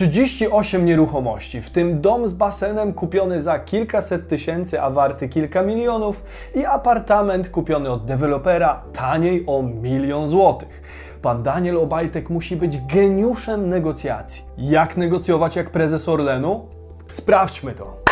38 nieruchomości, w tym dom z basenem kupiony za kilkaset tysięcy, a warty kilka milionów i apartament kupiony od dewelopera taniej o milion złotych. Pan Daniel Obajtek musi być geniuszem negocjacji. Jak negocjować jak prezes Orlenu? Sprawdźmy to.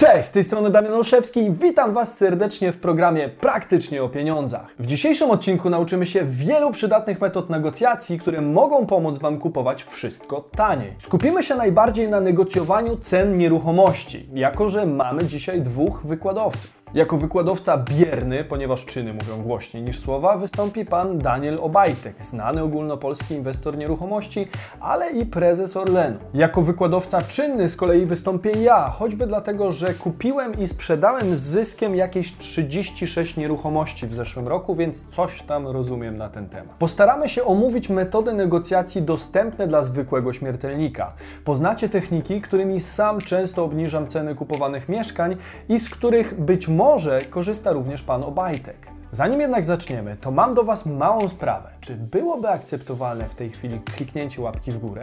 Cześć, z tej strony Damian Olszewski i witam Was serdecznie w programie Praktycznie o Pieniądzach. W dzisiejszym odcinku nauczymy się wielu przydatnych metod negocjacji, które mogą pomóc Wam kupować wszystko taniej. Skupimy się najbardziej na negocjowaniu cen nieruchomości, jako że mamy dzisiaj dwóch wykładowców. Jako wykładowca bierny, ponieważ czyny mówią głośniej niż słowa, wystąpi pan Daniel Obajtek, znany ogólnopolski inwestor nieruchomości, ale i prezes Orlenu. Jako wykładowca czynny z kolei wystąpię ja, choćby dlatego, że kupiłem i sprzedałem z zyskiem jakieś 36 nieruchomości w zeszłym roku, więc coś tam rozumiem na ten temat. Postaramy się omówić metody negocjacji dostępne dla zwykłego śmiertelnika. Poznacie techniki, którymi sam często obniżam ceny kupowanych mieszkań i z których być może może korzysta również pan Obajtek. Zanim jednak zaczniemy, to mam do Was małą sprawę. Czy byłoby akceptowalne w tej chwili kliknięcie łapki w górę?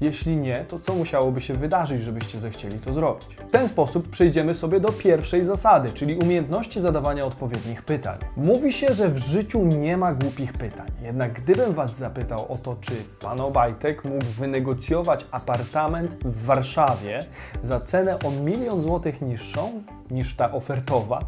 Jeśli nie, to co musiałoby się wydarzyć, żebyście zechcieli to zrobić? W ten sposób przejdziemy sobie do pierwszej zasady, czyli umiejętności zadawania odpowiednich pytań. Mówi się, że w życiu nie ma głupich pytań. Jednak gdybym Was zapytał o to, czy pan Obajtek mógł wynegocjować apartament w Warszawie za cenę o milion złotych niższą, niż ta ofertowa,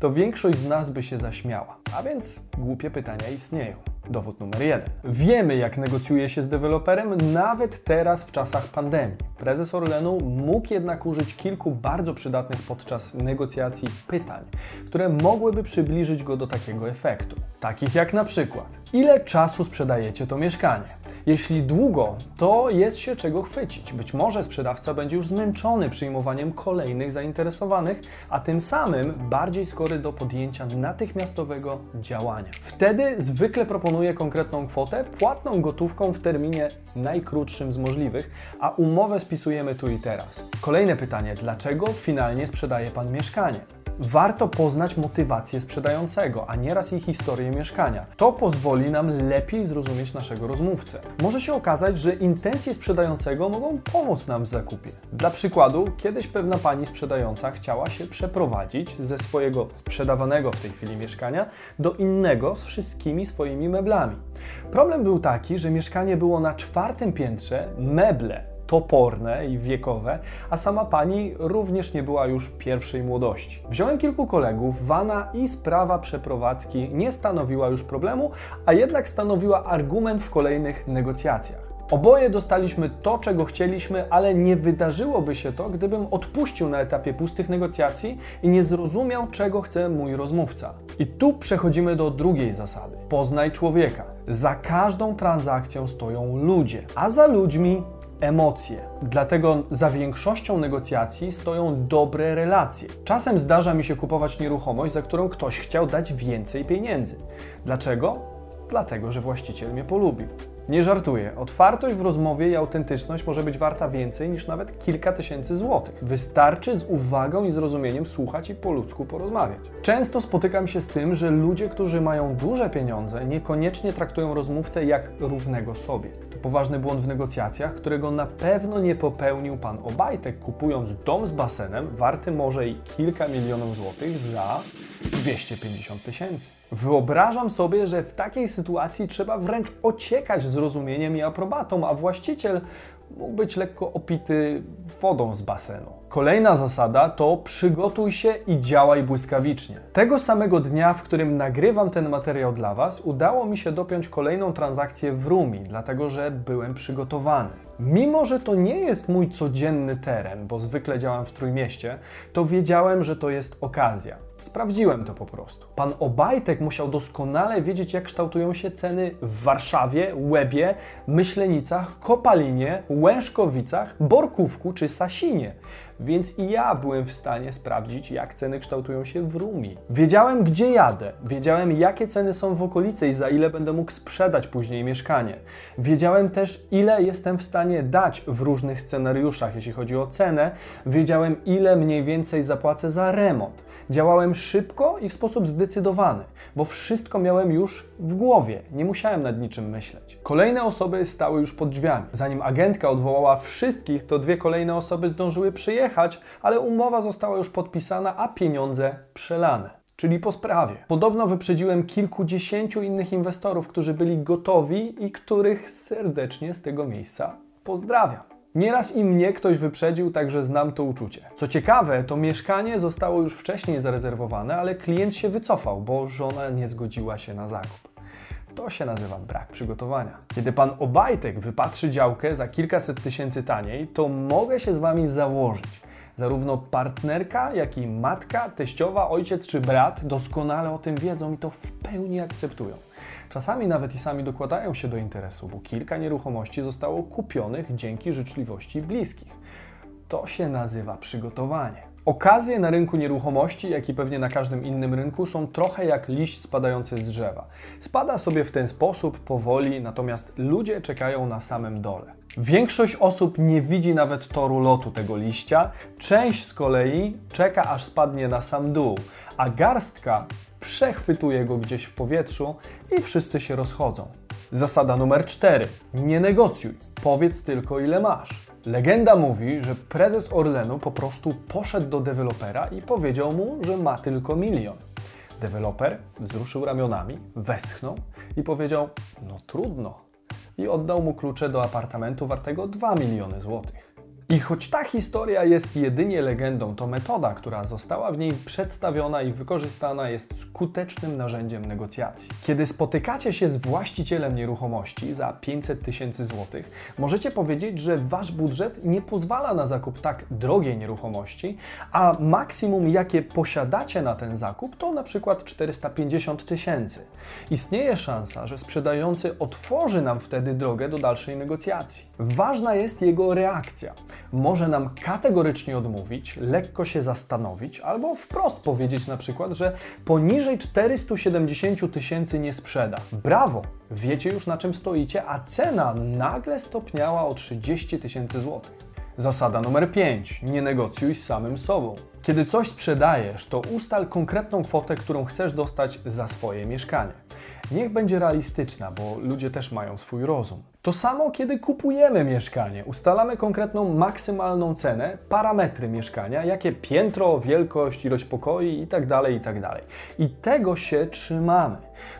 to większość z nas by się zaśmiała. A więc głupie pytania istnieją. Dowód numer jeden. Wiemy, jak negocjuje się z deweloperem, nawet teraz w czasach pandemii. Prezes Orlenu mógł jednak użyć kilku bardzo przydatnych podczas negocjacji pytań, które mogłyby przybliżyć go do takiego efektu. Takich jak na przykład: ile czasu sprzedajecie to mieszkanie? Jeśli długo, to jest się czego chwycić. Być może sprzedawca będzie już zmęczony przyjmowaniem kolejnych zainteresowanych, a tym samym bardziej skory do podjęcia natychmiastowego działania. Wtedy zwykle proponuje konkretną kwotę, płatną gotówką w terminie najkrótszym z możliwych, a umowę spisujemy tu i teraz. Kolejne pytanie: dlaczego finalnie sprzedaje Pan mieszkanie? Warto poznać motywację sprzedającego, a nieraz i historię mieszkania. To pozwoli nam lepiej zrozumieć naszego rozmówcę. Może się okazać, że intencje sprzedającego mogą pomóc nam w zakupie. Dla przykładu, kiedyś pewna pani sprzedająca chciała się przeprowadzić ze swojego sprzedawanego w tej chwili mieszkania do innego z wszystkimi swoimi meblami. Problem był taki, że mieszkanie było na czwartym piętrze, meble toporne i wiekowe, a sama pani również nie była już pierwszej młodości. Wziąłem kilku kolegów, wana i sprawa przeprowadzki nie stanowiła już problemu, a jednak stanowiła argument w kolejnych negocjacjach. Oboje dostaliśmy to, czego chcieliśmy, ale nie wydarzyłoby się to, gdybym odpuścił na etapie pustych negocjacji i nie zrozumiał, czego chce mój rozmówca. I tu przechodzimy do drugiej zasady. Poznaj człowieka. Za każdą transakcją stoją ludzie, a za ludźmi emocje. Dlatego za większością negocjacji stoją dobre relacje. Czasem zdarza mi się kupować nieruchomość, za którą ktoś chciał dać więcej pieniędzy. Dlaczego? Dlatego, że właściciel mnie polubił. Nie żartuję. Otwartość w rozmowie i autentyczność może być warta więcej niż nawet kilka tysięcy złotych. Wystarczy z uwagą i zrozumieniem słuchać i po ludzku porozmawiać. Często spotykam się z tym, że ludzie, którzy mają duże pieniądze, niekoniecznie traktują rozmówcę jak równego sobie. To poważny błąd w negocjacjach, którego na pewno nie popełnił pan Obajtek, kupując dom z basenem, warty może i kilka milionów złotych za 250 tysięcy. Wyobrażam sobie, że w takiej sytuacji trzeba wręcz ociekać zrozumieniem i aprobatą, a właściciel mógł być lekko opity wodą z basenu. Kolejna zasada to przygotuj się i działaj błyskawicznie. Tego samego dnia, w którym nagrywam ten materiał dla Was, udało mi się dopiąć kolejną transakcję w Rumi, dlatego że byłem przygotowany. Mimo, że to nie jest mój codzienny teren, bo zwykle działam w Trójmieście, to wiedziałem, że to jest okazja. Sprawdziłem to po prostu. Pan Obajtek musiał doskonale wiedzieć, jak kształtują się ceny w Warszawie, Łebie, Myślenicach, Kopalinie, Łężkowicach, Borkówku czy Sasinie. Więc i ja byłem w stanie sprawdzić, jak ceny kształtują się w Rumi. Wiedziałem, gdzie jadę, wiedziałem, jakie ceny są w okolicy i za ile będę mógł sprzedać później mieszkanie. Wiedziałem też, ile jestem w stanie dać w różnych scenariuszach, jeśli chodzi o cenę. Wiedziałem, ile mniej więcej zapłacę za remont. Działałem szybko i w sposób zdecydowany, bo wszystko miałem już w głowie, nie musiałem nad niczym myśleć. Kolejne osoby stały już pod drzwiami. Zanim agentka odwołała wszystkich, to dwie kolejne osoby zdążyły przyjechać, ale umowa została już podpisana, a pieniądze przelane czyli po sprawie. Podobno wyprzedziłem kilkudziesięciu innych inwestorów, którzy byli gotowi i których serdecznie z tego miejsca pozdrawiam. Nieraz i mnie ktoś wyprzedził, także znam to uczucie. Co ciekawe, to mieszkanie zostało już wcześniej zarezerwowane, ale klient się wycofał, bo żona nie zgodziła się na zakup. To się nazywa brak przygotowania. Kiedy pan Obajtek wypatrzy działkę za kilkaset tysięcy taniej, to mogę się z wami założyć. Zarówno partnerka, jak i matka, teściowa, ojciec czy brat doskonale o tym wiedzą i to w pełni akceptują. Czasami nawet i sami dokładają się do interesu, bo kilka nieruchomości zostało kupionych dzięki życzliwości bliskich. To się nazywa przygotowanie. Okazje na rynku nieruchomości, jak i pewnie na każdym innym rynku, są trochę jak liść spadający z drzewa. Spada sobie w ten sposób powoli, natomiast ludzie czekają na samym dole. Większość osób nie widzi nawet toru lotu tego liścia, część z kolei czeka aż spadnie na sam dół, a garstka przechwytuje go gdzieś w powietrzu i wszyscy się rozchodzą. Zasada numer 4. Nie negocjuj, powiedz tylko ile masz. Legenda mówi, że prezes Orlenu po prostu poszedł do dewelopera i powiedział mu, że ma tylko milion. Deweloper wzruszył ramionami, westchnął i powiedział: No trudno. I oddał mu klucze do apartamentu wartego 2 miliony złotych. I choć ta historia jest jedynie legendą, to metoda, która została w niej przedstawiona i wykorzystana jest skutecznym narzędziem negocjacji. Kiedy spotykacie się z właścicielem nieruchomości za 500 tysięcy złotych, możecie powiedzieć, że wasz budżet nie pozwala na zakup tak drogiej nieruchomości, a maksimum jakie posiadacie na ten zakup to na przykład 450 tysięcy. Istnieje szansa, że sprzedający otworzy nam wtedy drogę do dalszej negocjacji. Ważna jest jego reakcja może nam kategorycznie odmówić, lekko się zastanowić albo wprost powiedzieć na przykład, że poniżej 470 tysięcy nie sprzeda. Brawo! Wiecie już na czym stoicie, a cena nagle stopniała o 30 tysięcy złotych. Zasada numer 5. Nie negocjuj z samym sobą. Kiedy coś sprzedajesz, to ustal konkretną kwotę, którą chcesz dostać za swoje mieszkanie. Niech będzie realistyczna, bo ludzie też mają swój rozum. To samo, kiedy kupujemy mieszkanie. Ustalamy konkretną maksymalną cenę, parametry mieszkania, jakie piętro, wielkość, ilość pokoi itd., tak itd. Tak I tego się trzymamy.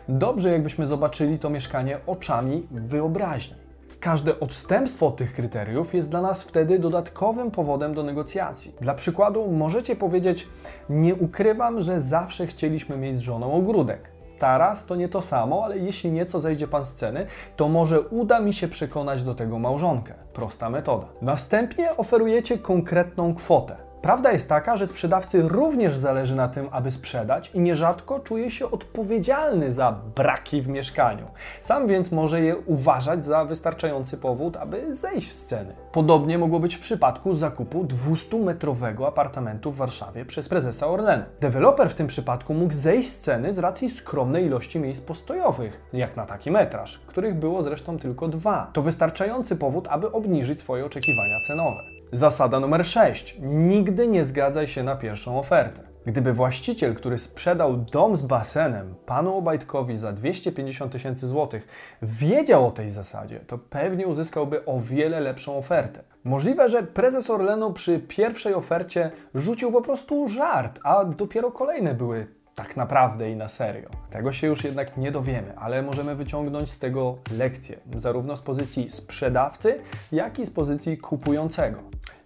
Dobrze, jakbyśmy zobaczyli to mieszkanie oczami wyobraźni. Każde odstępstwo od tych kryteriów jest dla nas wtedy dodatkowym powodem do negocjacji. Dla przykładu możecie powiedzieć: Nie ukrywam, że zawsze chcieliśmy mieć z żoną ogródek. Taras to nie to samo, ale jeśli nieco zejdzie Pan z ceny, to może uda mi się przekonać do tego małżonkę. Prosta metoda. Następnie oferujecie konkretną kwotę. Prawda jest taka, że sprzedawcy również zależy na tym, aby sprzedać i nierzadko czuje się odpowiedzialny za braki w mieszkaniu. Sam więc może je uważać za wystarczający powód, aby zejść z ceny. Podobnie mogło być w przypadku zakupu 200-metrowego apartamentu w Warszawie przez prezesa Orlenu. Deweloper w tym przypadku mógł zejść z ceny z racji skromnej ilości miejsc postojowych, jak na taki metraż, których było zresztą tylko dwa. To wystarczający powód, aby obniżyć swoje oczekiwania cenowe. Zasada numer 6. Nigdy nie zgadzaj się na pierwszą ofertę. Gdyby właściciel, który sprzedał dom z basenem panu Obajtkowi za 250 tysięcy złotych, wiedział o tej zasadzie, to pewnie uzyskałby o wiele lepszą ofertę. Możliwe, że prezes Orlenu przy pierwszej ofercie rzucił po prostu żart, a dopiero kolejne były tak naprawdę i na serio. Tego się już jednak nie dowiemy, ale możemy wyciągnąć z tego lekcję, zarówno z pozycji sprzedawcy, jak i z pozycji kupującego.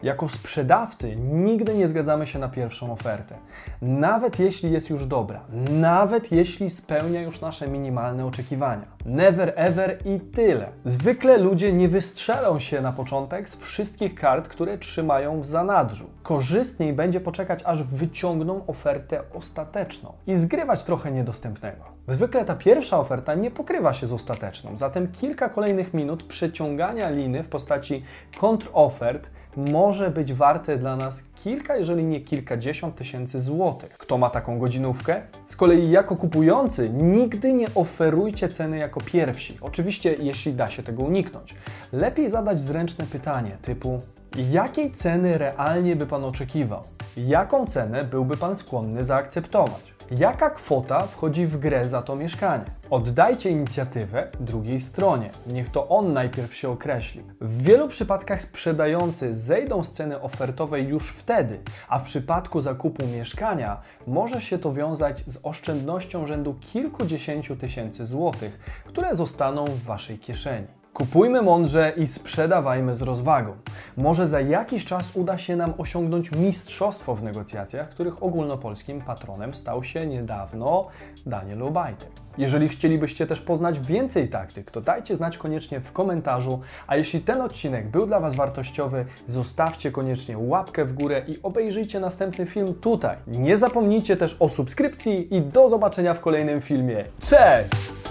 Jako sprzedawcy nigdy nie zgadzamy się na pierwszą ofertę, nawet jeśli jest już dobra, nawet jeśli spełnia już nasze minimalne oczekiwania. Never ever i tyle. Zwykle ludzie nie wystrzelą się na początek z wszystkich kart, które trzymają w zanadrzu. Korzystniej będzie poczekać, aż wyciągną ofertę ostateczną i zgrywać trochę niedostępnego. Zwykle ta pierwsza oferta nie pokrywa się z ostateczną, zatem kilka kolejnych minut przeciągania liny w postaci kontrofert może być warte dla nas kilka, jeżeli nie kilkadziesiąt tysięcy złotych. Kto ma taką godzinówkę? Z kolei jako kupujący nigdy nie oferujcie ceny jako pierwsi. Oczywiście, jeśli da się tego uniknąć. Lepiej zadać zręczne pytanie typu jakiej ceny realnie by Pan oczekiwał? Jaką cenę byłby Pan skłonny zaakceptować? Jaka kwota wchodzi w grę za to mieszkanie? Oddajcie inicjatywę drugiej stronie. Niech to on najpierw się określi. W wielu przypadkach sprzedający zejdą z ceny ofertowej już wtedy, a w przypadku zakupu mieszkania może się to wiązać z oszczędnością rzędu kilkudziesięciu tysięcy złotych, które zostaną w Waszej kieszeni. Kupujmy mądrze i sprzedawajmy z rozwagą. Może za jakiś czas uda się nam osiągnąć mistrzostwo w negocjacjach, których ogólnopolskim patronem stał się niedawno Daniel Obajtek. Jeżeli chcielibyście też poznać więcej taktyk, to dajcie znać koniecznie w komentarzu, a jeśli ten odcinek był dla Was wartościowy, zostawcie koniecznie łapkę w górę i obejrzyjcie następny film tutaj. Nie zapomnijcie też o subskrypcji i do zobaczenia w kolejnym filmie. Cześć!